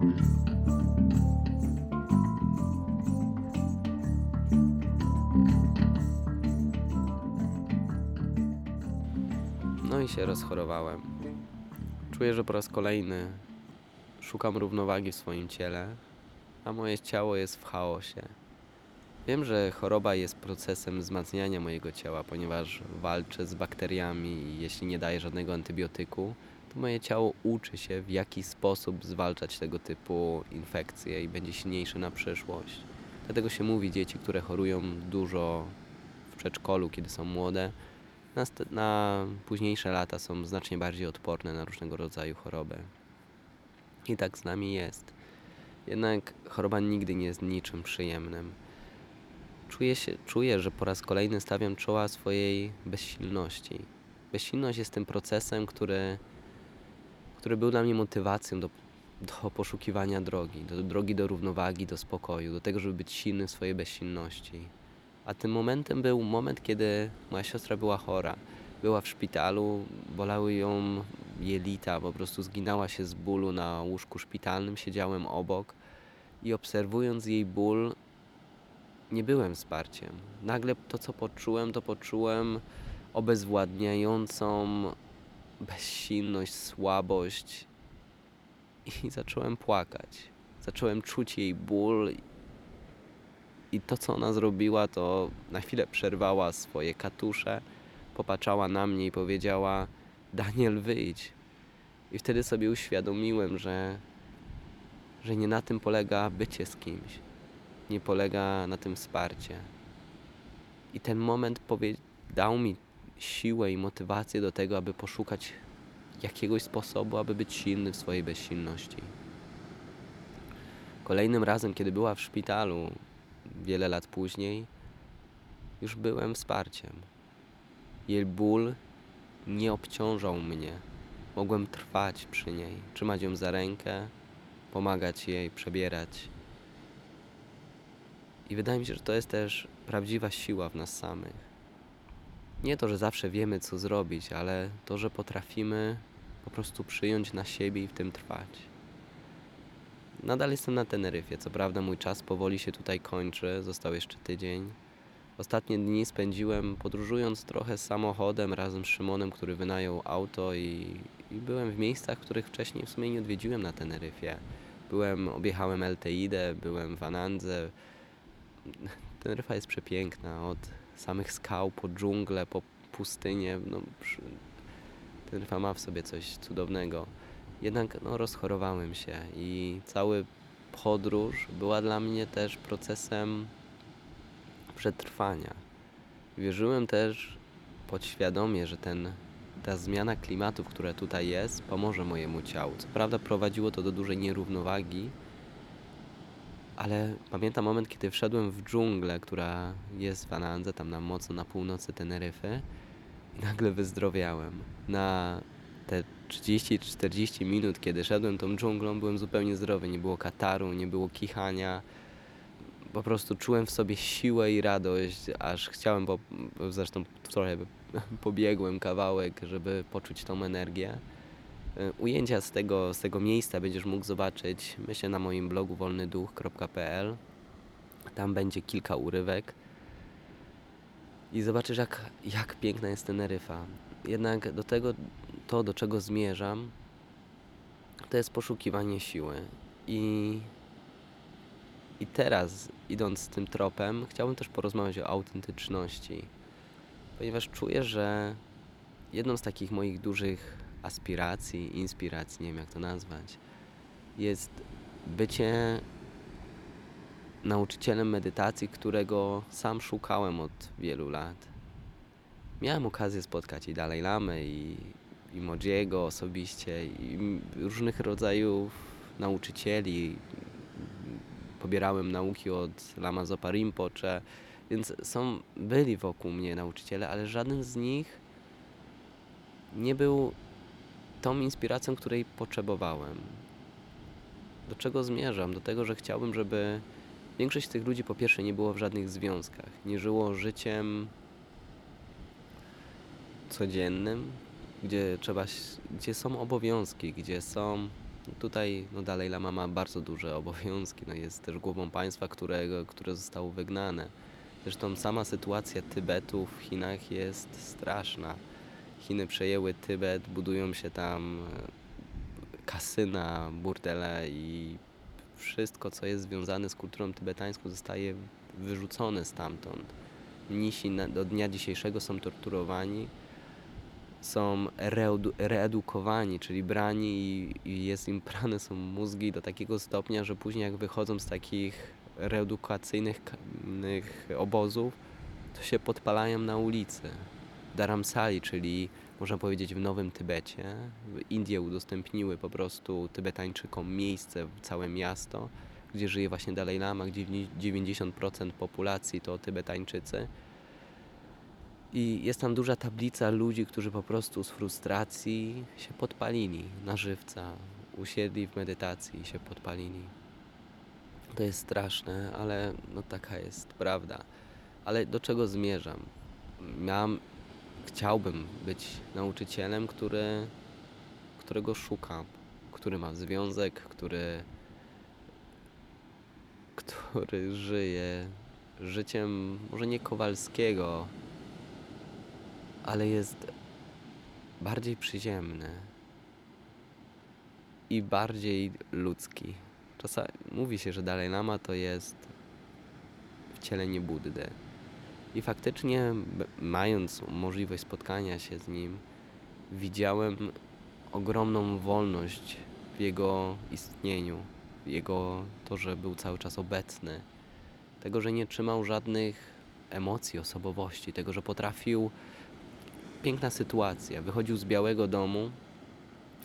No i się rozchorowałem. Czuję, że po raz kolejny szukam równowagi w swoim ciele, a moje ciało jest w chaosie. Wiem, że choroba jest procesem wzmacniania mojego ciała, ponieważ walczę z bakteriami i jeśli nie daję żadnego antybiotyku, to moje ciało uczy się w jaki sposób zwalczać tego typu infekcje i będzie silniejsze na przyszłość. Dlatego się mówi, dzieci, które chorują dużo w przedszkolu, kiedy są młode, na, na późniejsze lata są znacznie bardziej odporne na różnego rodzaju choroby. I tak z nami jest. Jednak choroba nigdy nie jest niczym przyjemnym. Czuję, się, czuję, że po raz kolejny stawiam czoła swojej bezsilności. Bezsilność jest tym procesem, który, który był dla mnie motywacją do, do poszukiwania drogi, do drogi do równowagi, do spokoju, do tego, żeby być silny w swojej bezsilności. A tym momentem był moment, kiedy moja siostra była chora. Była w szpitalu, bolały ją jelita, po prostu zginęła się z bólu na łóżku szpitalnym. Siedziałem obok i obserwując jej ból, nie byłem wsparciem. Nagle to, co poczułem, to poczułem obezwładniającą bezsilność, słabość i zacząłem płakać. Zacząłem czuć jej ból i to, co ona zrobiła, to na chwilę przerwała swoje katusze, popatrzała na mnie i powiedziała: Daniel, wyjdź. I wtedy sobie uświadomiłem, że, że nie na tym polega bycie z kimś, nie polega na tym wsparcie. I ten moment powie- dał mi siłę i motywację do tego, aby poszukać jakiegoś sposobu, aby być silny w swojej bezsilności. Kolejnym razem, kiedy była w szpitalu, wiele lat później, już byłem wsparciem. Jej ból nie obciążał mnie. Mogłem trwać przy niej, trzymać ją za rękę, pomagać jej przebierać. I wydaje mi się, że to jest też prawdziwa siła w nas samych. Nie to, że zawsze wiemy, co zrobić, ale to, że potrafimy po prostu przyjąć na siebie i w tym trwać. Nadal jestem na Teneryfie. Co prawda mój czas powoli się tutaj kończy, został jeszcze tydzień. Ostatnie dni spędziłem podróżując trochę samochodem razem z Szymonem, który wynajął auto i, i byłem w miejscach, których wcześniej w sumie nie odwiedziłem na Teneryfie. Byłem, objechałem Elteidę, byłem w Anandze. Teneryfa jest przepiękna, od samych skał po dżunglę, po pustynię. No, Teneryfa ma w sobie coś cudownego. Jednak no, rozchorowałem się i cały podróż była dla mnie też procesem przetrwania. Wierzyłem też podświadomie, że ten, ta zmiana klimatu, która tutaj jest, pomoże mojemu ciału. Co prawda prowadziło to do dużej nierównowagi, ale pamiętam moment, kiedy wszedłem w dżunglę, która jest w Anandze, tam na mocno na północy Teneryfy i nagle wyzdrowiałem. Na te 30-40 minut, kiedy szedłem tą dżunglą, byłem zupełnie zdrowy. Nie było kataru, nie było kichania. Po prostu czułem w sobie siłę i radość, aż chciałem, po, zresztą trochę pobiegłem kawałek, żeby poczuć tą energię. Y, Ujęcia z tego, z tego miejsca będziesz mógł zobaczyć, myślę, na moim blogu wolnyduch.pl. Tam będzie kilka urywek. I zobaczysz, jak, jak piękna jest Teneryfa. Jednak do tego, to do czego zmierzam, to jest poszukiwanie siły. I, I teraz, idąc tym tropem, chciałbym też porozmawiać o autentyczności. Ponieważ czuję, że jedną z takich moich dużych aspiracji, inspiracji, nie wiem jak to nazwać, jest bycie nauczycielem medytacji, którego sam szukałem od wielu lat. Miałem okazję spotkać i Dalaj Lamę, i, i Modziego osobiście, i różnych rodzajów nauczycieli. Pobierałem nauki od Lama Zopa Rinpoche, więc są, byli wokół mnie nauczyciele, ale żaden z nich nie był tą inspiracją, której potrzebowałem. Do czego zmierzam? Do tego, że chciałbym, żeby większość z tych ludzi po pierwsze nie było w żadnych związkach, nie żyło życiem codziennym, gdzie trzeba, gdzie są obowiązki, gdzie są Tutaj no, Dalaj Lama ma bardzo duże obowiązki, no, jest też głową państwa, którego, które zostało wygnane. Zresztą sama sytuacja Tybetu w Chinach jest straszna. Chiny przejęły Tybet, budują się tam e, kasyna, burdele i wszystko, co jest związane z kulturą tybetańską, zostaje wyrzucone stamtąd. Mnisi do dnia dzisiejszego są torturowani, są reedu, reedukowani, czyli brani i, i jest im prane są mózgi do takiego stopnia, że później jak wychodzą z takich reedukacyjnych ka- nych obozów, to się podpalają na ulicy. Dharamsali, czyli można powiedzieć w Nowym Tybecie. Indie udostępniły po prostu Tybetańczykom miejsce, całe miasto, gdzie żyje właśnie Dalaj Lama, gdzie 90% populacji to Tybetańczycy. I jest tam duża tablica ludzi, którzy po prostu z frustracji się podpalili na żywca, usiedli w medytacji i się podpalili. To jest straszne, ale no taka jest prawda. Ale do czego zmierzam? Miałem, chciałbym być nauczycielem, który, którego szukam, który ma związek, który, który żyje życiem może nie Kowalskiego, ale jest bardziej przyziemny i bardziej ludzki. Czasami mówi się, że Dalaj Lama to jest wcielenie Buddy. I faktycznie, mając możliwość spotkania się z nim, widziałem ogromną wolność w jego istnieniu, w jego to, że był cały czas obecny, tego, że nie trzymał żadnych emocji, osobowości, tego, że potrafił. Piękna sytuacja. Wychodził z Białego Domu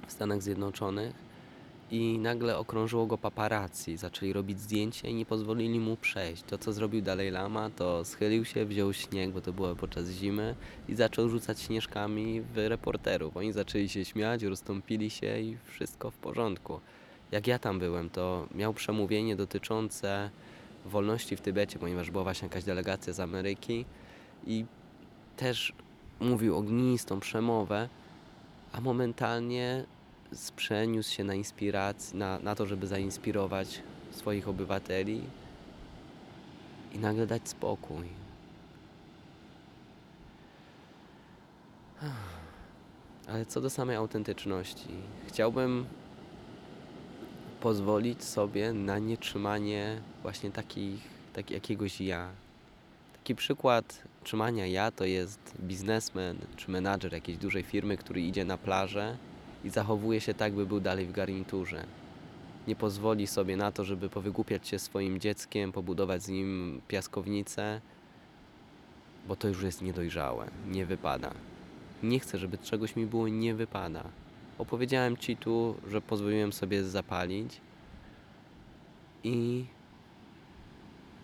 w Stanach Zjednoczonych i nagle okrążyło go paparazzi. Zaczęli robić zdjęcia i nie pozwolili mu przejść. To, co zrobił Dalej Lama, to schylił się, wziął śnieg, bo to było podczas zimy i zaczął rzucać śnieżkami w reporterów. Oni zaczęli się śmiać, rozstąpili się i wszystko w porządku. Jak ja tam byłem, to miał przemówienie dotyczące wolności w Tybecie, ponieważ była właśnie jakaś delegacja z Ameryki i też mówił ognistą przemowę, a momentalnie przeniósł się na inspirację, na, na to, żeby zainspirować swoich obywateli i nagle dać spokój. Ale co do samej autentyczności, chciałbym pozwolić sobie na nietrzymanie właśnie takich, tak jakiegoś ja. Taki przykład trzymania ja to jest biznesmen czy menadżer jakiejś dużej firmy, który idzie na plażę i zachowuje się tak, by był dalej w garniturze. Nie pozwoli sobie na to, żeby powygłupiać się swoim dzieckiem, pobudować z nim piaskownicę, bo to już jest niedojrzałe, nie wypada. Nie chcę, żeby czegoś mi było nie wypada. Opowiedziałem ci tu, że pozwoliłem sobie zapalić i,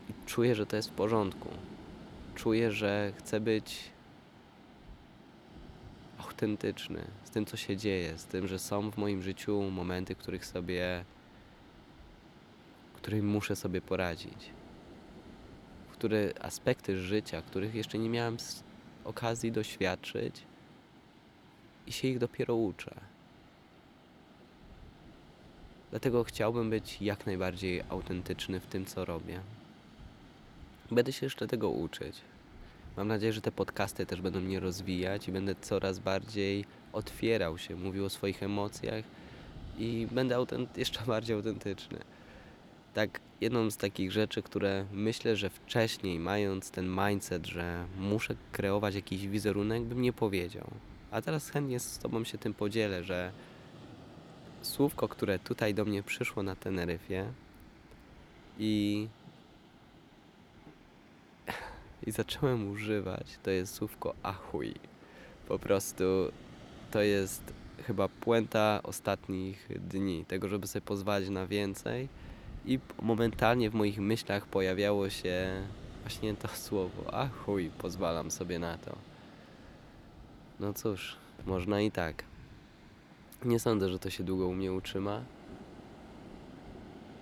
i czuję, że to jest w porządku. Czuję, że chcę być autentyczny z tym, co się dzieje, z tym, że są w moim życiu momenty, których sobie, których muszę sobie poradzić. Które aspekty życia, których jeszcze nie miałem okazji doświadczyć i się ich dopiero uczę. Dlatego chciałbym być jak najbardziej autentyczny w tym, co robię. Będę się jeszcze tego uczyć. Mam nadzieję, że te podcasty też będą mnie rozwijać i będę coraz bardziej otwierał się, mówił o swoich emocjach i będę autent- jeszcze bardziej autentyczny. Tak, jedną z takich rzeczy, które myślę, że wcześniej, mając ten mindset, że muszę kreować jakiś wizerunek, bym nie powiedział. A teraz chętnie z Tobą się tym podzielę, że słówko, które tutaj do mnie przyszło na Teneryfie i i zacząłem używać, to jest słówko achuj. Po prostu to jest chyba puenta ostatnich dni, tego, żeby sobie pozwolić na więcej. I momentalnie w moich myślach pojawiało się właśnie to słowo achuj, pozwalam sobie na to. No cóż, można i tak. Nie sądzę, że to się długo u mnie utrzyma,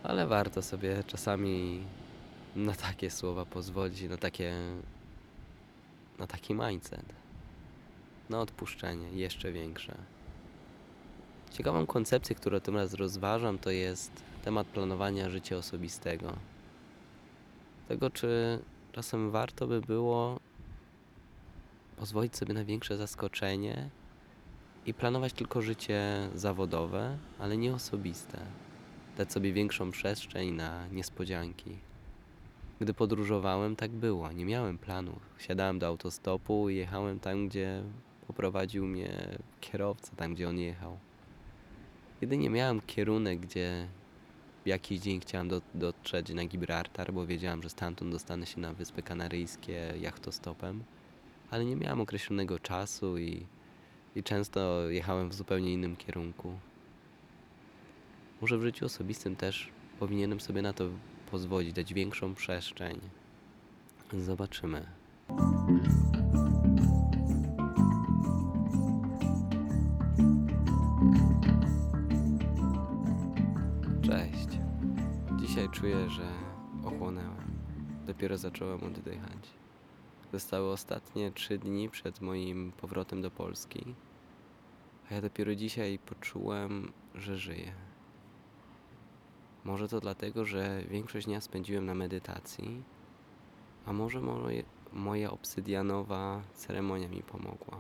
ale warto sobie czasami na takie słowa pozwolić, na takie. na taki mindset. Na odpuszczenie jeszcze większe. Ciekawą koncepcję, którą tym raz rozważam, to jest temat planowania życia osobistego. Tego, czy czasem warto by było pozwolić sobie na większe zaskoczenie i planować tylko życie zawodowe, ale nie osobiste. Dać sobie większą przestrzeń na niespodzianki. Gdy podróżowałem, tak było. Nie miałem planów. Siadałem do autostopu i jechałem tam, gdzie poprowadził mnie kierowca, tam, gdzie on jechał. Jedynie miałem kierunek, gdzie jakiś dzień chciałem do, dotrzeć na Gibraltar, bo wiedziałem, że stamtąd dostanę się na Wyspy Kanaryjskie jachtostopem, ale nie miałem określonego czasu i, i często jechałem w zupełnie innym kierunku. Może w życiu osobistym też powinienem sobie na to pozwolić, dać większą przestrzeń. Zobaczymy. Cześć. Dzisiaj czuję, że ochłonęłem. Dopiero zacząłem oddychać. Zostały ostatnie trzy dni przed moim powrotem do Polski, a ja dopiero dzisiaj poczułem, że żyję. Może to dlatego, że większość dnia spędziłem na medytacji, a może moje, moja obsydianowa ceremonia mi pomogła.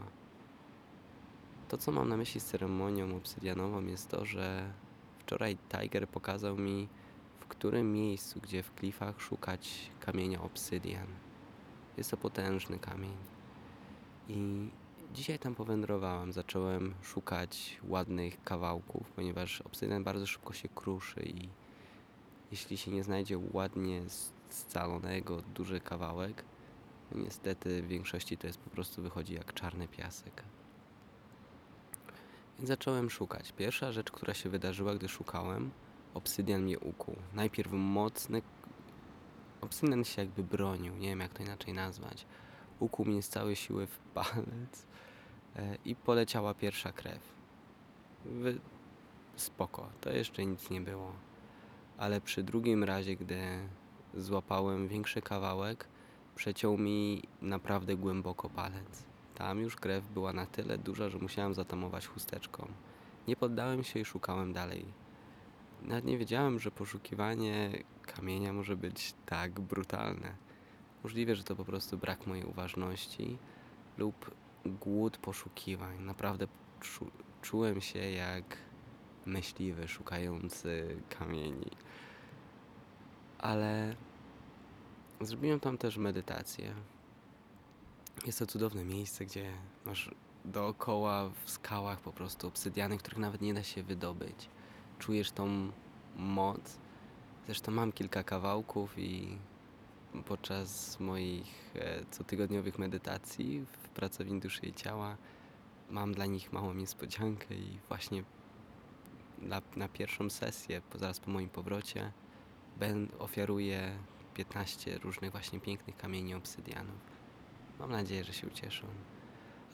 To, co mam na myśli z ceremonią obsydianową, jest to, że wczoraj Tiger pokazał mi, w którym miejscu, gdzie w klifach szukać kamienia obsydian. Jest to potężny kamień. I dzisiaj tam powędrowałem, zacząłem szukać ładnych kawałków, ponieważ obsydian bardzo szybko się kruszy i jeśli się nie znajdzie ładnie scalonego duży kawałek, niestety w większości to jest po prostu wychodzi jak czarny piasek. Więc zacząłem szukać. Pierwsza rzecz, która się wydarzyła, gdy szukałem, obsydian mnie ukuł. Najpierw mocny. Obsydian się jakby bronił, nie wiem jak to inaczej nazwać. Ukuł mnie z całej siły w palec e, i poleciała pierwsza krew. Spoko, to jeszcze nic nie było. Ale przy drugim razie, gdy złapałem większy kawałek, przeciął mi naprawdę głęboko palec. Tam już krew była na tyle duża, że musiałem zatamować chusteczką. Nie poddałem się i szukałem dalej. Nawet nie wiedziałem, że poszukiwanie kamienia może być tak brutalne. Możliwe, że to po prostu brak mojej uważności lub głód poszukiwań. Naprawdę czu, czułem się jak myśliwy szukający kamieni. Ale zrobiłem tam też medytację. Jest to cudowne miejsce, gdzie masz dookoła w skałach po prostu obsydiany, których nawet nie da się wydobyć. Czujesz tą moc. Zresztą mam kilka kawałków i podczas moich e, cotygodniowych medytacji w pracowni duszy i ciała mam dla nich małą niespodziankę i właśnie na, na pierwszą sesję, zaraz po moim powrocie, ben, ofiaruję 15 różnych właśnie pięknych kamieni obsydianów. Mam nadzieję, że się ucieszą.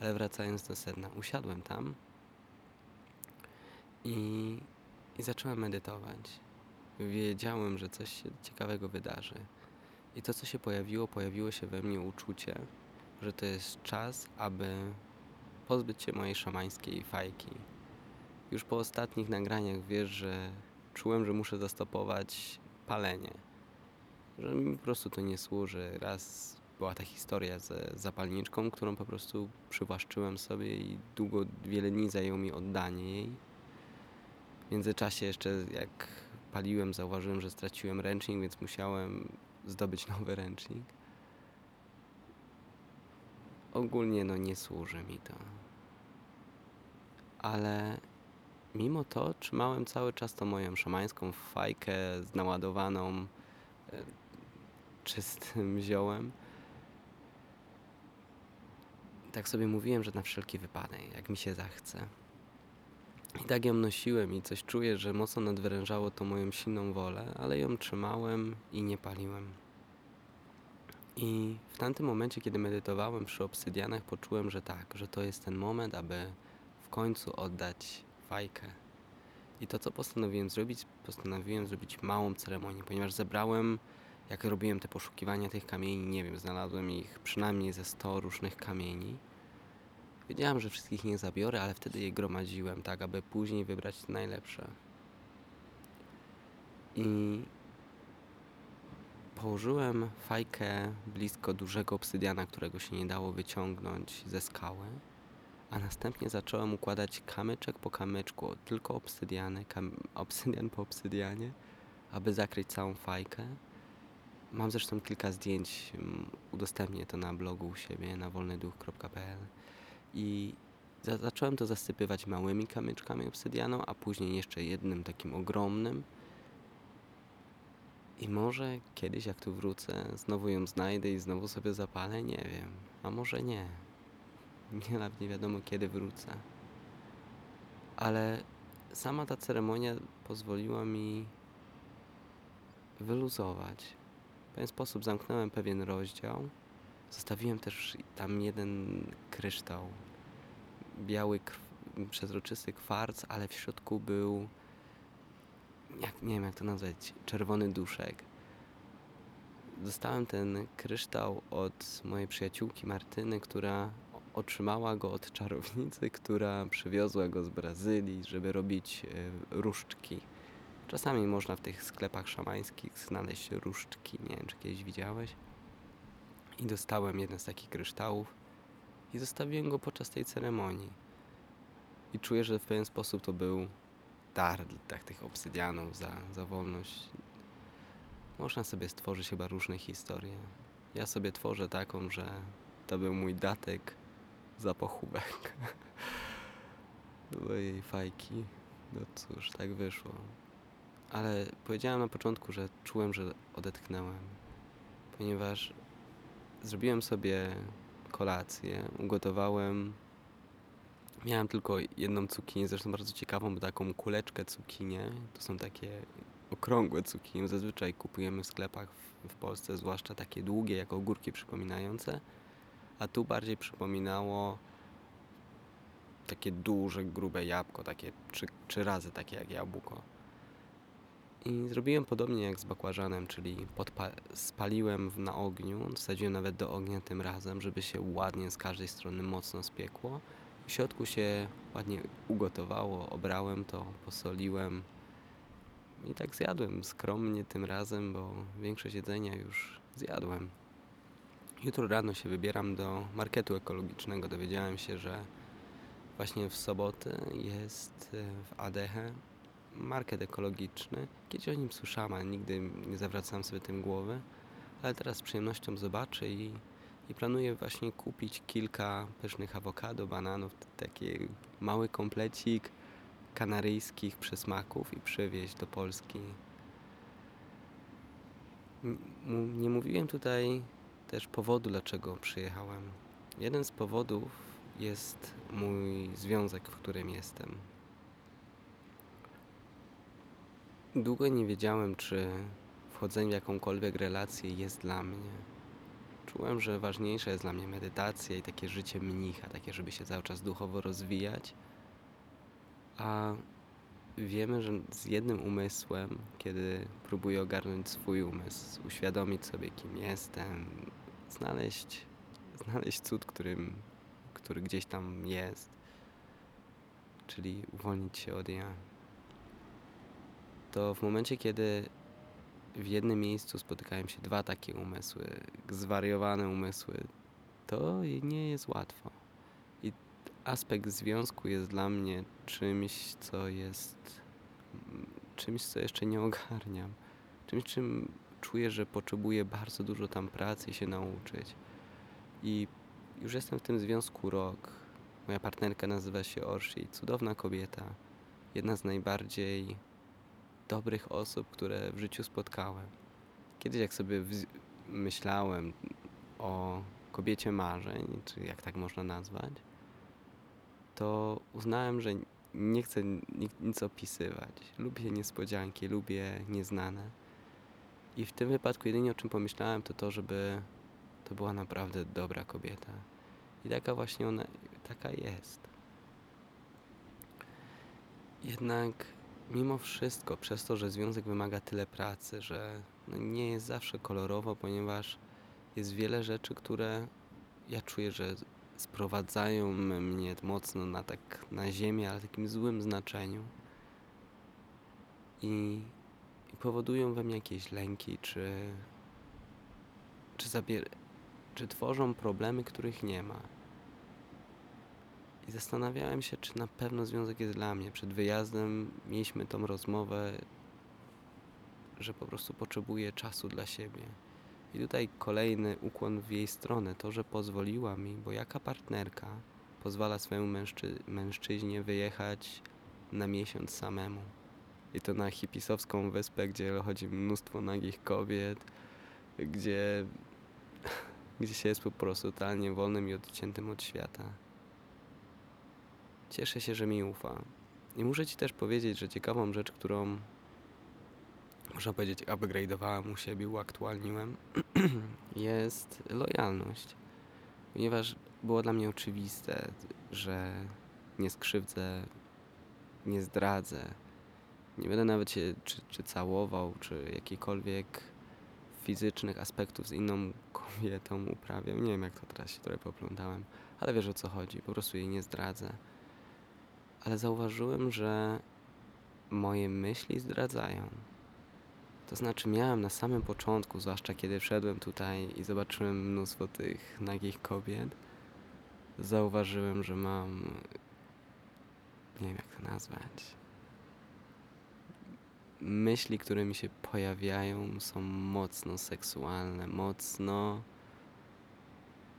Ale wracając do sedna, usiadłem tam i, i zacząłem medytować. Wiedziałem, że coś się ciekawego wydarzy. I to, co się pojawiło, pojawiło się we mnie uczucie, że to jest czas, aby pozbyć się mojej szamańskiej fajki. Już po ostatnich nagraniach wiesz, że czułem, że muszę zastopować palenie. Że mi po prostu to nie służy. Raz była ta historia z zapalniczką, którą po prostu przywłaszczyłem sobie i długo, wiele dni zajęło mi oddanie jej. W międzyczasie jeszcze jak paliłem, zauważyłem, że straciłem ręcznik, więc musiałem zdobyć nowy ręcznik. Ogólnie no nie służy mi to. Ale mimo to trzymałem cały czas tą moją szamańską fajkę z naładowaną e, czystym ziołem. Tak sobie mówiłem, że na wszelki wypadek, jak mi się zachce. I tak ją nosiłem i coś czuję, że mocno nadwyrężało to moją silną wolę, ale ją trzymałem i nie paliłem. I w tamtym momencie, kiedy medytowałem przy obsydianach, poczułem, że tak, że to jest ten moment, aby w końcu oddać fajkę. I to, co postanowiłem zrobić, postanowiłem zrobić małą ceremonię, ponieważ zebrałem, jak robiłem te poszukiwania tych kamieni, nie wiem, znalazłem ich przynajmniej ze 100 różnych kamieni. Wiedziałem, że wszystkich nie zabiorę, ale wtedy je gromadziłem, tak aby później wybrać najlepsze. I położyłem fajkę blisko dużego obsydiana, którego się nie dało wyciągnąć ze skały, a następnie zacząłem układać kamyczek po kamyczku, tylko obsydiany, kam, obsydian po obsydianie, aby zakryć całą fajkę. Mam zresztą kilka zdjęć, mm, udostępnię to na blogu u siebie na wolnyduch.pl i za, zacząłem to zasypywać małymi kamyczkami obsydianu, a później jeszcze jednym takim ogromnym. I może kiedyś, jak tu wrócę, znowu ją znajdę i znowu sobie zapalę, nie wiem. A może nie. Nawet nie wiadomo kiedy wrócę. Ale sama ta ceremonia pozwoliła mi wyluzować. W pewien sposób zamknąłem pewien rozdział. Zostawiłem też tam jeden kryształ. Biały, przezroczysty kwarc, ale w środku był. Jak, nie wiem jak to nazwać. Czerwony duszek. Dostałem ten kryształ od mojej przyjaciółki Martyny, która otrzymała go od czarownicy, która przywiozła go z Brazylii, żeby robić e, różdżki. Czasami można w tych sklepach szamańskich znaleźć różdżki. Nie wiem, czy kiedyś widziałeś. I dostałem jeden z takich kryształów i zostawiłem go podczas tej ceremonii. I czuję, że w pewien sposób to był dar tak, tych obsydianów za, za wolność. Można sobie stworzyć chyba różne historie. Ja sobie tworzę taką, że to był mój datek za pochówek do mojej fajki. No cóż, tak wyszło. Ale powiedziałem na początku, że czułem, że odetchnęłem, ponieważ zrobiłem sobie kolację, ugotowałem. Miałem tylko jedną cukinię, zresztą bardzo ciekawą, bo taką kuleczkę cukinię. To są takie okrągłe cukinie. Zazwyczaj kupujemy w sklepach w Polsce, zwłaszcza takie długie, jak ogórki przypominające. A tu bardziej przypominało takie duże, grube jabłko, takie trzy, trzy razy takie jak jabłko. I zrobiłem podobnie jak z bakłażanem, czyli spaliłem na ogniu, wsadziłem nawet do ognia tym razem, żeby się ładnie z każdej strony mocno spiekło. W środku się ładnie ugotowało, obrałem to, posoliłem i tak zjadłem skromnie tym razem, bo większość jedzenia już zjadłem. Jutro rano się wybieram do marketu ekologicznego. Dowiedziałem się, że właśnie w sobotę jest e, w Adeche market ekologiczny. Kiedyś o nim słyszałem, ale nigdy nie zawracałem sobie tym głowy. Ale teraz z przyjemnością zobaczę i, i planuję właśnie kupić kilka pysznych awokado, bananów, taki mały komplecik kanaryjskich przysmaków i przywieźć do Polski. Nie mówiłem tutaj też powodu, dlaczego przyjechałem. Jeden z powodów jest mój związek, w którym jestem. Długo nie wiedziałem, czy wchodzenie w jakąkolwiek relację jest dla mnie. Czułem, że ważniejsza jest dla mnie medytacja i takie życie mnicha, takie, żeby się cały czas duchowo rozwijać. A wiemy, że z jednym umysłem, kiedy próbuję ogarnąć swój umysł, uświadomić sobie, kim jestem, znaleźć, znaleźć cud, którym, który gdzieś tam jest, czyli uwolnić się od ja to w momencie, kiedy w jednym miejscu spotykają się dwa takie umysły, zwariowane umysły, to nie jest łatwo. I aspekt związku jest dla mnie czymś, co jest czymś, co jeszcze nie ogarniam. Czymś, czym czuję, że potrzebuję bardzo dużo tam pracy się nauczyć. I już jestem w tym związku rok. Moja partnerka nazywa się Orsi, cudowna kobieta. Jedna z najbardziej dobrych osób, które w życiu spotkałem. Kiedyś, jak sobie myślałem o kobiecie marzeń, czy jak tak można nazwać, to uznałem, że nie chcę ni- nic opisywać. Lubię niespodzianki, lubię nieznane. I w tym wypadku jedynie o czym pomyślałem, to to, żeby to była naprawdę dobra kobieta. I taka właśnie ona, taka jest. Jednak mimo wszystko, przez to, że związek wymaga tyle pracy, że no nie jest zawsze kolorowo, ponieważ jest wiele rzeczy, które ja czuję, że sprowadzają mnie mocno na tak na ziemię, ale w takim złym znaczeniu. I, i powodują we mnie jakieś lęki, czy, czy, zabier- czy tworzą problemy, których nie ma. I zastanawiałem się, czy na pewno związek jest dla mnie. Przed wyjazdem mieliśmy tą rozmowę, że po prostu potrzebuję czasu dla siebie. I tutaj kolejny ukłon w jej stronę, to, że pozwoliła mi, bo jaka partnerka pozwala swojemu mężczy- mężczyźnie wyjechać na miesiąc samemu. I to na hipisowską wyspę, gdzie chodzi mnóstwo nagich kobiet, gdzie, gdzie się jest po prostu totalnie wolnym i odciętym od świata. Cieszę się, że mi ufa. I muszę Ci też powiedzieć, że ciekawą rzecz, którą można powiedzieć upgrade'owałem u siebie, uaktualniłem, jest lojalność. Ponieważ było dla mnie oczywiste, że nie skrzywdzę, nie zdradzę, nie będę nawet się czy, czy całował, czy jakikolwiek fizycznych aspektów z inną kobietą uprawiał. Nie wiem, jak to teraz się trochę poplątałem, ale wiesz o co chodzi. Po prostu jej nie zdradzę. Ale zauważyłem, że moje myśli zdradzają. To znaczy, miałem na samym początku, zwłaszcza kiedy wszedłem tutaj i zobaczyłem mnóstwo tych nagich kobiet, zauważyłem, że mam. Nie wiem, jak to nazwać. Myśli, które mi się pojawiają, są mocno seksualne, mocno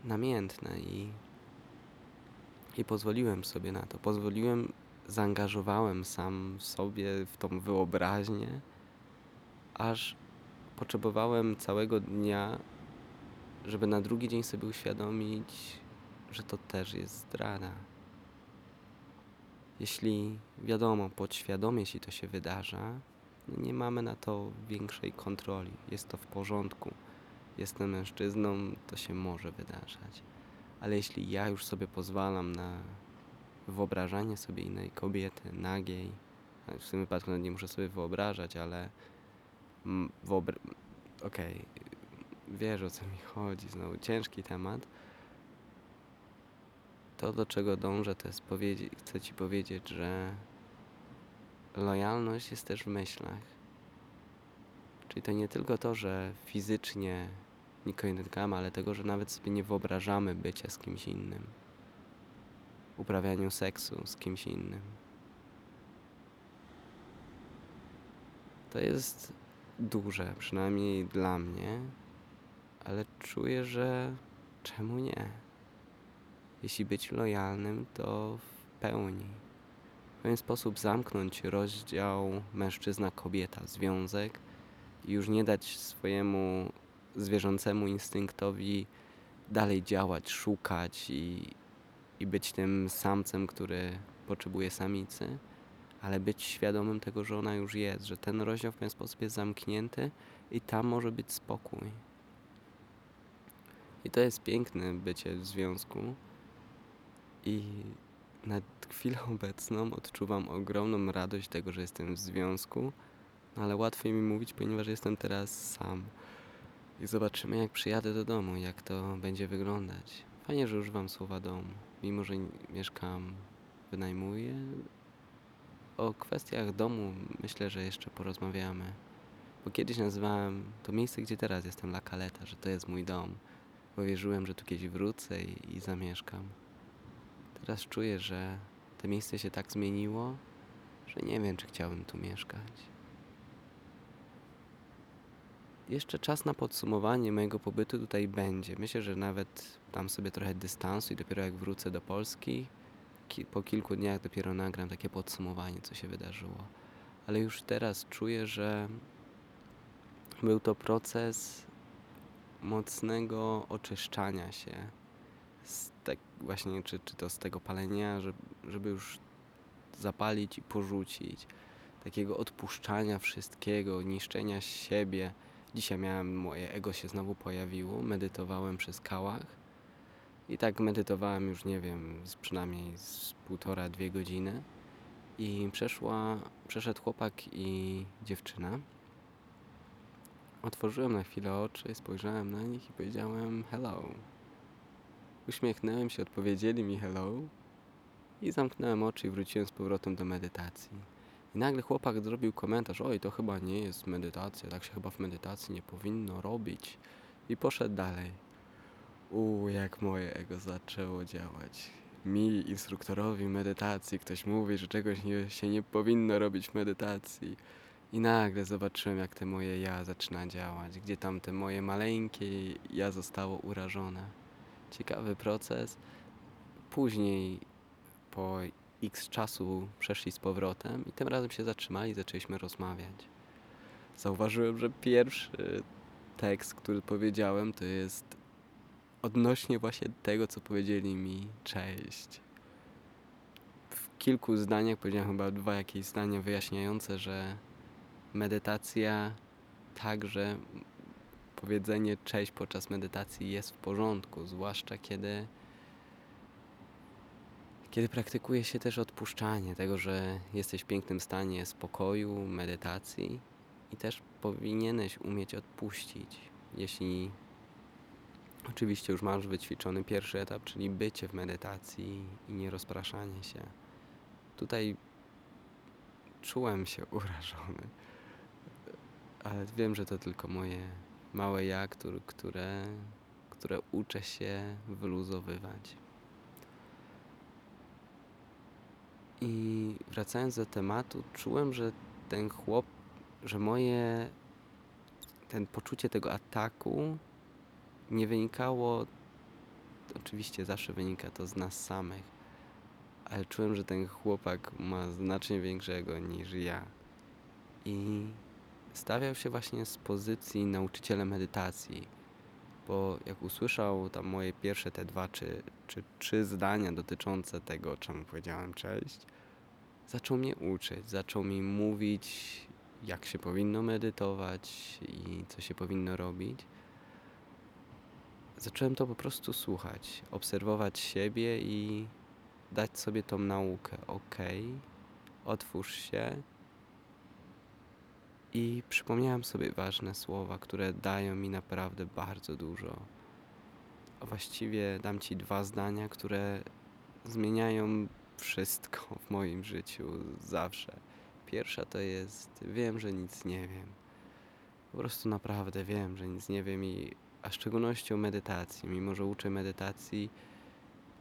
namiętne i. I pozwoliłem sobie na to. Pozwoliłem, zaangażowałem sam w sobie w tą wyobraźnię aż potrzebowałem całego dnia, żeby na drugi dzień sobie uświadomić, że to też jest zdrada. Jeśli wiadomo, podświadomie jeśli to się wydarza, no nie mamy na to większej kontroli. Jest to w porządku. Jestem mężczyzną, to się może wydarzać. Ale jeśli ja już sobie pozwalam na wyobrażanie sobie innej kobiety, nagiej, w tym wypadku nawet nie muszę sobie wyobrażać, ale wyobra- okej, wiesz o co mi chodzi, znowu ciężki temat. To, do czego dążę, to jest powiedzieć, chcę ci powiedzieć, że lojalność jest też w myślach. Czyli to nie tylko to, że fizycznie nikogo nie dotykamy, ale tego, że nawet sobie nie wyobrażamy bycia z kimś innym. Uprawianiu seksu z kimś innym. To jest duże, przynajmniej dla mnie, ale czuję, że czemu nie? Jeśli być lojalnym, to w pełni. W pewien sposób zamknąć rozdział mężczyzna-kobieta, związek i już nie dać swojemu zwierzęcemu instynktowi dalej działać, szukać i, i być tym samcem, który potrzebuje samicy, ale być świadomym tego, że ona już jest, że ten rozdział w pewien sposób jest zamknięty i tam może być spokój. I to jest piękne bycie w związku. I na chwilę obecną odczuwam ogromną radość tego, że jestem w związku, no ale łatwiej mi mówić, ponieważ jestem teraz sam. I zobaczymy, jak przyjadę do domu, jak to będzie wyglądać. Fajnie, że używam słowa dom, mimo że mieszkam, wynajmuję. O kwestiach domu myślę, że jeszcze porozmawiamy. Bo kiedyś nazywałem to miejsce, gdzie teraz jestem, La Caleta, że to jest mój dom. Bo wierzyłem, że tu kiedyś wrócę i, i zamieszkam. Teraz czuję, że to miejsce się tak zmieniło, że nie wiem, czy chciałbym tu mieszkać. Jeszcze czas na podsumowanie mojego pobytu tutaj będzie. Myślę, że nawet dam sobie trochę dystansu i dopiero jak wrócę do Polski, ki- po kilku dniach dopiero nagram takie podsumowanie, co się wydarzyło. Ale już teraz czuję, że był to proces mocnego oczyszczania się z tak właśnie, czy, czy to z tego palenia, żeby, żeby już zapalić i porzucić. Takiego odpuszczania wszystkiego, niszczenia siebie. Dzisiaj miałem, moje ego się znowu pojawiło, medytowałem przy skałach. I tak medytowałem już, nie wiem, z przynajmniej z półtora, dwie godziny. I przeszła, przeszedł chłopak i dziewczyna. Otworzyłem na chwilę oczy, spojrzałem na nich i powiedziałem hello. Uśmiechnąłem się, odpowiedzieli mi hello i zamknąłem oczy i wróciłem z powrotem do medytacji. I nagle chłopak zrobił komentarz, oj, to chyba nie jest medytacja, tak się chyba w medytacji nie powinno robić. I poszedł dalej. Uuu, jak moje ego zaczęło działać. Mi, instruktorowi medytacji, ktoś mówi, że czegoś nie, się nie powinno robić w medytacji. I nagle zobaczyłem, jak te moje ja zaczyna działać, gdzie tam te moje maleńkie ja zostało urażone. Ciekawy proces. Później, po x czasu, przeszli z powrotem i tym razem się zatrzymali i zaczęliśmy rozmawiać. Zauważyłem, że pierwszy tekst, który powiedziałem, to jest odnośnie właśnie tego, co powiedzieli mi cześć. W kilku zdaniach powiedziałem chyba dwa jakieś zdania wyjaśniające, że medytacja także powiedzenie cześć podczas medytacji jest w porządku, zwłaszcza kiedy kiedy praktykuje się też odpuszczanie tego, że jesteś w pięknym stanie spokoju, medytacji i też powinieneś umieć odpuścić. Jeśli oczywiście już masz wyćwiczony pierwszy etap, czyli bycie w medytacji i nie rozpraszanie się. Tutaj czułem się urażony, ale wiem, że to tylko moje małe ja, które, które, które uczę się wyluzowywać. I wracając do tematu, czułem, że ten chłop, że moje, ten poczucie tego ataku nie wynikało, oczywiście zawsze wynika to z nas samych, ale czułem, że ten chłopak ma znacznie większego niż ja. I stawiał się właśnie z pozycji nauczyciela medytacji, bo jak usłyszał tam moje pierwsze te dwa czy, czy trzy zdania dotyczące tego, czym powiedziałem cześć, zaczął mnie uczyć, zaczął mi mówić, jak się powinno medytować i co się powinno robić. Zacząłem to po prostu słuchać, obserwować siebie i dać sobie tą naukę. Ok, otwórz się i przypomniałem sobie ważne słowa, które dają mi naprawdę bardzo dużo. A właściwie dam ci dwa zdania, które zmieniają wszystko w moim życiu zawsze. Pierwsza to jest: wiem, że nic nie wiem. Po prostu naprawdę wiem, że nic nie wiem i a w szczególności o medytacji. Mimo, że uczę medytacji,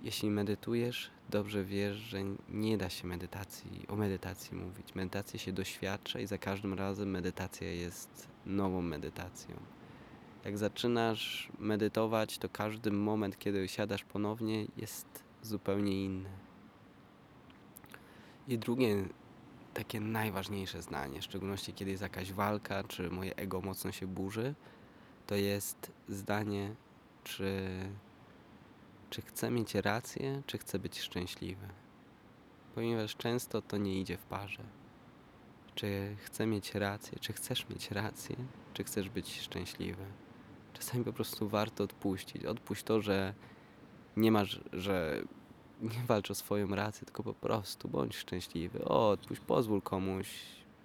jeśli medytujesz, dobrze wiesz, że nie da się medytacji, o medytacji mówić. Medytację się doświadcza i za każdym razem medytacja jest nową medytacją. Jak zaczynasz medytować, to każdy moment, kiedy siadasz ponownie, jest zupełnie inny. I drugie, takie najważniejsze zdanie, w szczególności kiedy jest jakaś walka, czy moje ego mocno się burzy, to jest zdanie, czy czy chcę mieć rację, czy chcę być szczęśliwy. Ponieważ często to nie idzie w parze. Czy chcę mieć rację, czy chcesz mieć rację, czy chcesz być szczęśliwy. Czasami po prostu warto odpuścić. Odpuść to, że nie masz, że nie walcz o swoją rację, tylko po prostu bądź szczęśliwy. O, odpuść, pozwól komuś,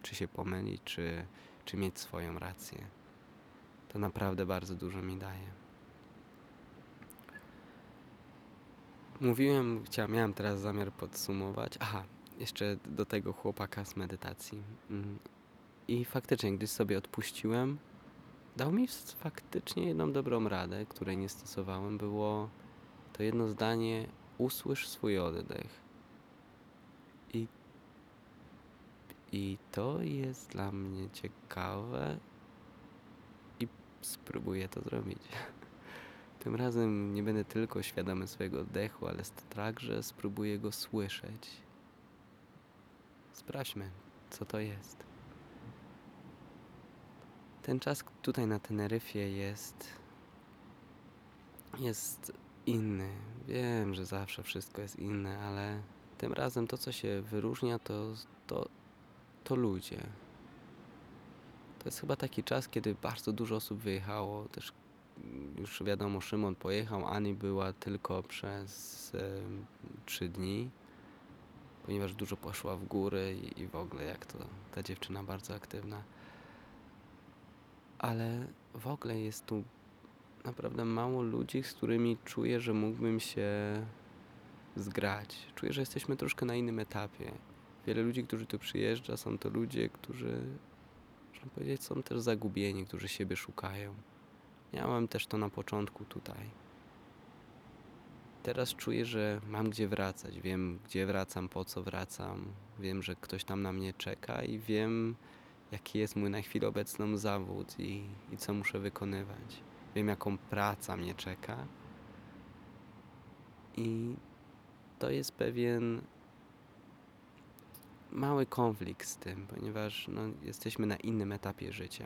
czy się pomylić, czy, czy mieć swoją rację. To naprawdę bardzo dużo mi daje. Mówiłem, chciałem, miałem teraz zamiar podsumować. Aha, jeszcze do tego chłopaka z medytacji. Mm. I faktycznie, gdy sobie odpuściłem, dał mi faktycznie jedną dobrą radę, której nie stosowałem. Było to jedno zdanie: usłysz swój oddech. I, i to jest dla mnie ciekawe spróbuję to zrobić. Tym razem nie będę tylko świadomy swojego oddechu, ale także spróbuję go słyszeć. Sprawdźmy, co to jest. Ten czas tutaj na Teneryfie jest. jest inny. Wiem, że zawsze wszystko jest inne, ale tym razem to, co się wyróżnia, to, to, to ludzie. To jest chyba taki czas, kiedy bardzo dużo osób wyjechało, też już wiadomo, Szymon pojechał, Ani była tylko przez trzy dni, ponieważ dużo poszła w góry i, i w ogóle jak to ta dziewczyna bardzo aktywna. Ale w ogóle jest tu naprawdę mało ludzi, z którymi czuję, że mógłbym się zgrać. Czuję, że jesteśmy troszkę na innym etapie. Wiele ludzi, którzy tu przyjeżdża, są to ludzie, którzy, można powiedzieć, są też zagubieni, którzy siebie szukają. Miałem też to na początku tutaj. Teraz czuję, że mam gdzie wracać. Wiem, gdzie wracam, po co wracam. Wiem, że ktoś tam na mnie czeka i wiem, jaki jest mój na chwilę obecną zawód i, i co muszę wykonywać. Wiem, jaką praca mnie czeka. I to jest pewien mały konflikt z tym, ponieważ no, jesteśmy na innym etapie życia.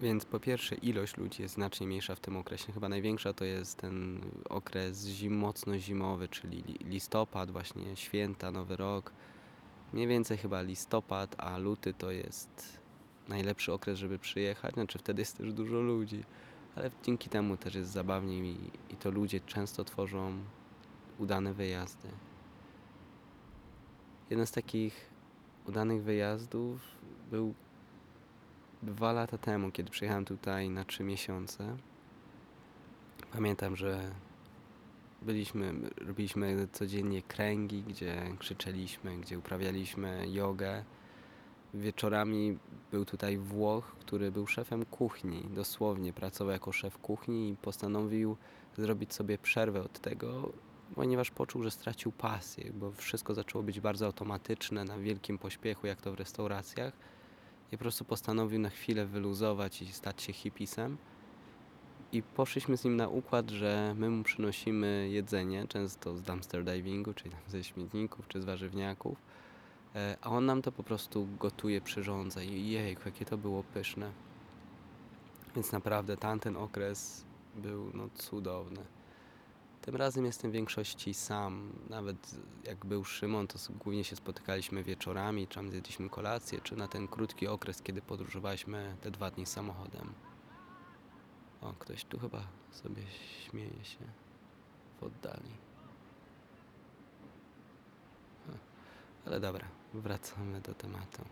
Więc po pierwsze ilość ludzi jest znacznie mniejsza w tym okresie. Chyba największa to jest ten okres zim, mocno zimowy, czyli li- listopad, właśnie święta, nowy rok. Mniej więcej chyba listopad, a luty to jest najlepszy okres, żeby przyjechać. Znaczy wtedy jest też dużo ludzi, ale dzięki temu też jest zabawniej i, i to ludzie często tworzą udane wyjazdy. Jeden z takich udanych wyjazdów był dwa lata temu, kiedy przyjechałem tutaj na trzy miesiące. Pamiętam, że byliśmy, robiliśmy codziennie kręgi, gdzie krzyczeliśmy, gdzie uprawialiśmy jogę. Wieczorami był tutaj Włoch, który był szefem kuchni, dosłownie pracował jako szef kuchni i postanowił zrobić sobie przerwę od tego, ponieważ poczuł, że stracił pasję, bo wszystko zaczęło być bardzo automatyczne, na wielkim pośpiechu, jak to w restauracjach. I po prostu postanowił na chwilę wyluzować i stać się hipisem. I poszliśmy z nim na układ, że my mu przynosimy jedzenie, często z dumpster divingu, czyli tam ze śmietników czy z warzywniaków, e, a on nam to po prostu gotuje, przyrządza. I jejku, jakie to było pyszne. Więc naprawdę tamten okres był no, cudowny. Tym razem jestem w większości sam. Nawet jak był Szymon, to głównie się spotykaliśmy wieczorami, czy tam zjedliśmy kolację, czy na ten krótki okres, kiedy podróżowaliśmy te dwa dni samochodem. O, ktoś tu chyba sobie śmieje się w oddali. Ale dobra, wracamy do tematu.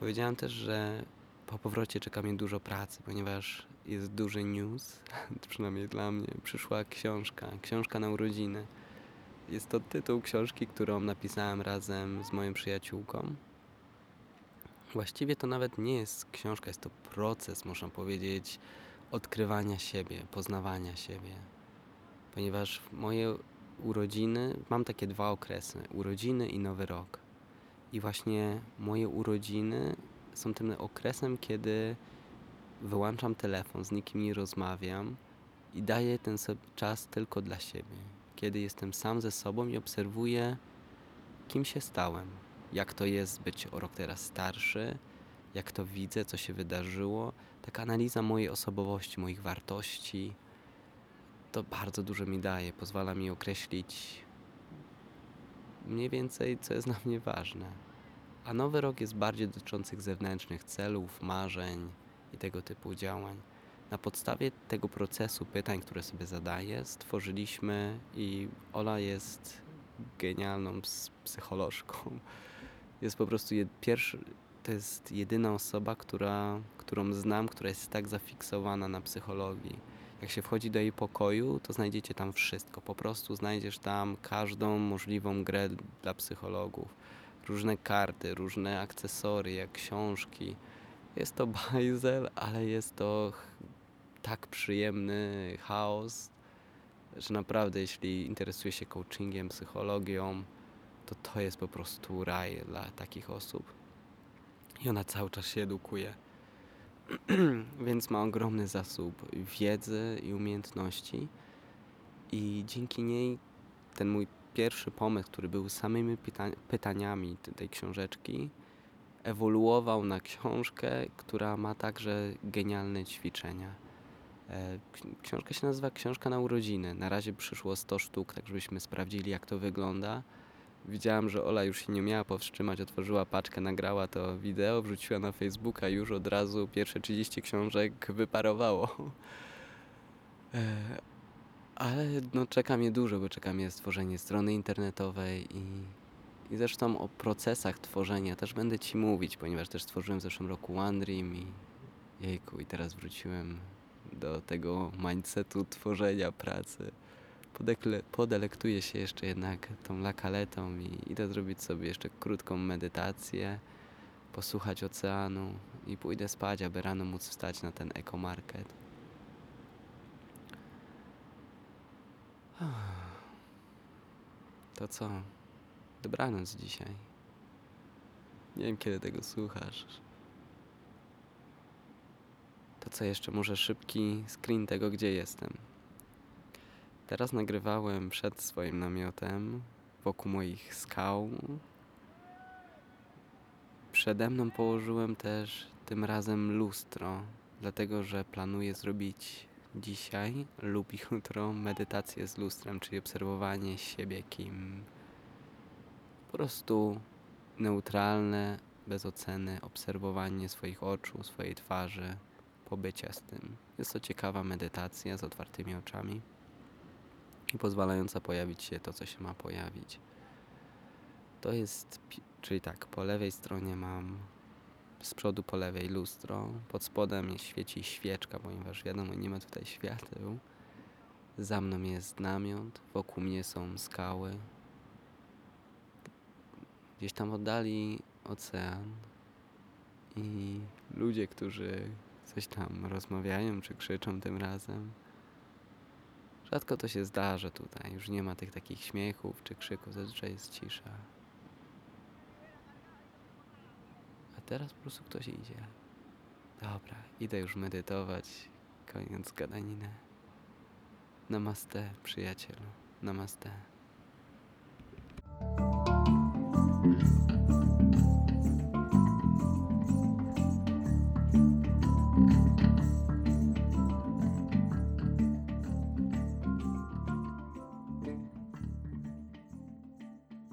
Powiedziałem też, że po powrocie czeka mnie dużo pracy, ponieważ jest duży news, przynajmniej dla mnie. Przyszła książka, książka na urodziny. Jest to tytuł książki, którą napisałem razem z moją przyjaciółką. Właściwie to nawet nie jest książka, jest to proces, można powiedzieć, odkrywania siebie, poznawania siebie. Ponieważ moje urodziny, mam takie dwa okresy, urodziny i nowy rok. I właśnie moje urodziny są tym okresem, kiedy wyłączam telefon, z nikim nie rozmawiam i daję ten czas tylko dla siebie. Kiedy jestem sam ze sobą i obserwuję, kim się stałem, jak to jest być o rok teraz starszy, jak to widzę, co się wydarzyło. Taka analiza mojej osobowości, moich wartości, to bardzo dużo mi daje, pozwala mi określić mniej więcej, co jest dla mnie ważne. A nowy rok jest bardziej dotyczących zewnętrznych celów, marzeń i tego typu działań. Na podstawie tego procesu pytań, które sobie zadaję, stworzyliśmy i Ola jest genialną ps- psycholożką. Jest po prostu jed, pierwszy, to jest jedyna osoba, która, którą znam, która jest tak zafiksowana na psychologii. Jak się wchodzi do jej pokoju, to znajdziecie tam wszystko. Po prostu znajdziesz tam każdą możliwą grę dla psychologów. Różne karty, różne akcesoria, książki. Jest to bajzel, ale jest to tak przyjemny chaos, że naprawdę jeśli interesuje się coachingiem, psychologią, to to jest po prostu raj dla takich osób. I ona cały czas się edukuje. Więc ma ogromny zasób wiedzy i umiejętności. I dzięki niej ten mój pierwszy pomysł, który był samymi pyta- pytaniami te- tej książeczki, ewoluował na książkę, która ma także genialne ćwiczenia. E, ksi- Książka się nazywa Książka na urodziny. Na razie przyszło 100 sztuk, tak żebyśmy sprawdzili, jak to wygląda. Widziałam, że Ola już się nie miała powstrzymać, otworzyła paczkę, nagrała to wideo, wrzuciła na Facebooka, już od razu pierwsze 30 książek wyparowało. E, Ale no, czeka mnie dużo, bo czeka mnie stworzenie strony internetowej i, i zresztą o procesach tworzenia też będę Ci mówić, ponieważ też stworzyłem w zeszłym roku OneDream i Jejku, i teraz wróciłem do tego mindsetu tworzenia pracy. Podekle, podelektuję się jeszcze jednak tą lakaletą i idę zrobić sobie jeszcze krótką medytację, posłuchać oceanu i pójdę spać, aby rano móc wstać na ten ekomarket. To co? Dobranoc dzisiaj. Nie wiem, kiedy tego słuchasz. To co jeszcze? Może szybki screen tego, gdzie jestem. Teraz nagrywałem przed swoim namiotem, wokół moich skał. Przede mną położyłem też tym razem lustro, dlatego że planuję zrobić dzisiaj lub jutro medytację z lustrem, czyli obserwowanie siebie, kim po prostu neutralne, bez oceny, obserwowanie swoich oczu, swojej twarzy, pobycia z tym. Jest to ciekawa medytacja z otwartymi oczami i pozwalająca pojawić się to, co się ma pojawić. To jest, czyli tak, po lewej stronie mam z przodu po lewej lustro, pod spodem świeci świeczka, ponieważ wiadomo, nie ma tutaj świateł. Za mną jest namiot, wokół mnie są skały. Gdzieś tam oddali ocean i ludzie, którzy coś tam rozmawiają czy krzyczą tym razem. Rzadko to się zdarza tutaj, już nie ma tych takich śmiechów czy krzyków, zazwyczaj jest cisza. A teraz po prostu ktoś idzie. Dobra, idę już medytować, koniec gadaniny. Namaste, przyjacielu. Namaste.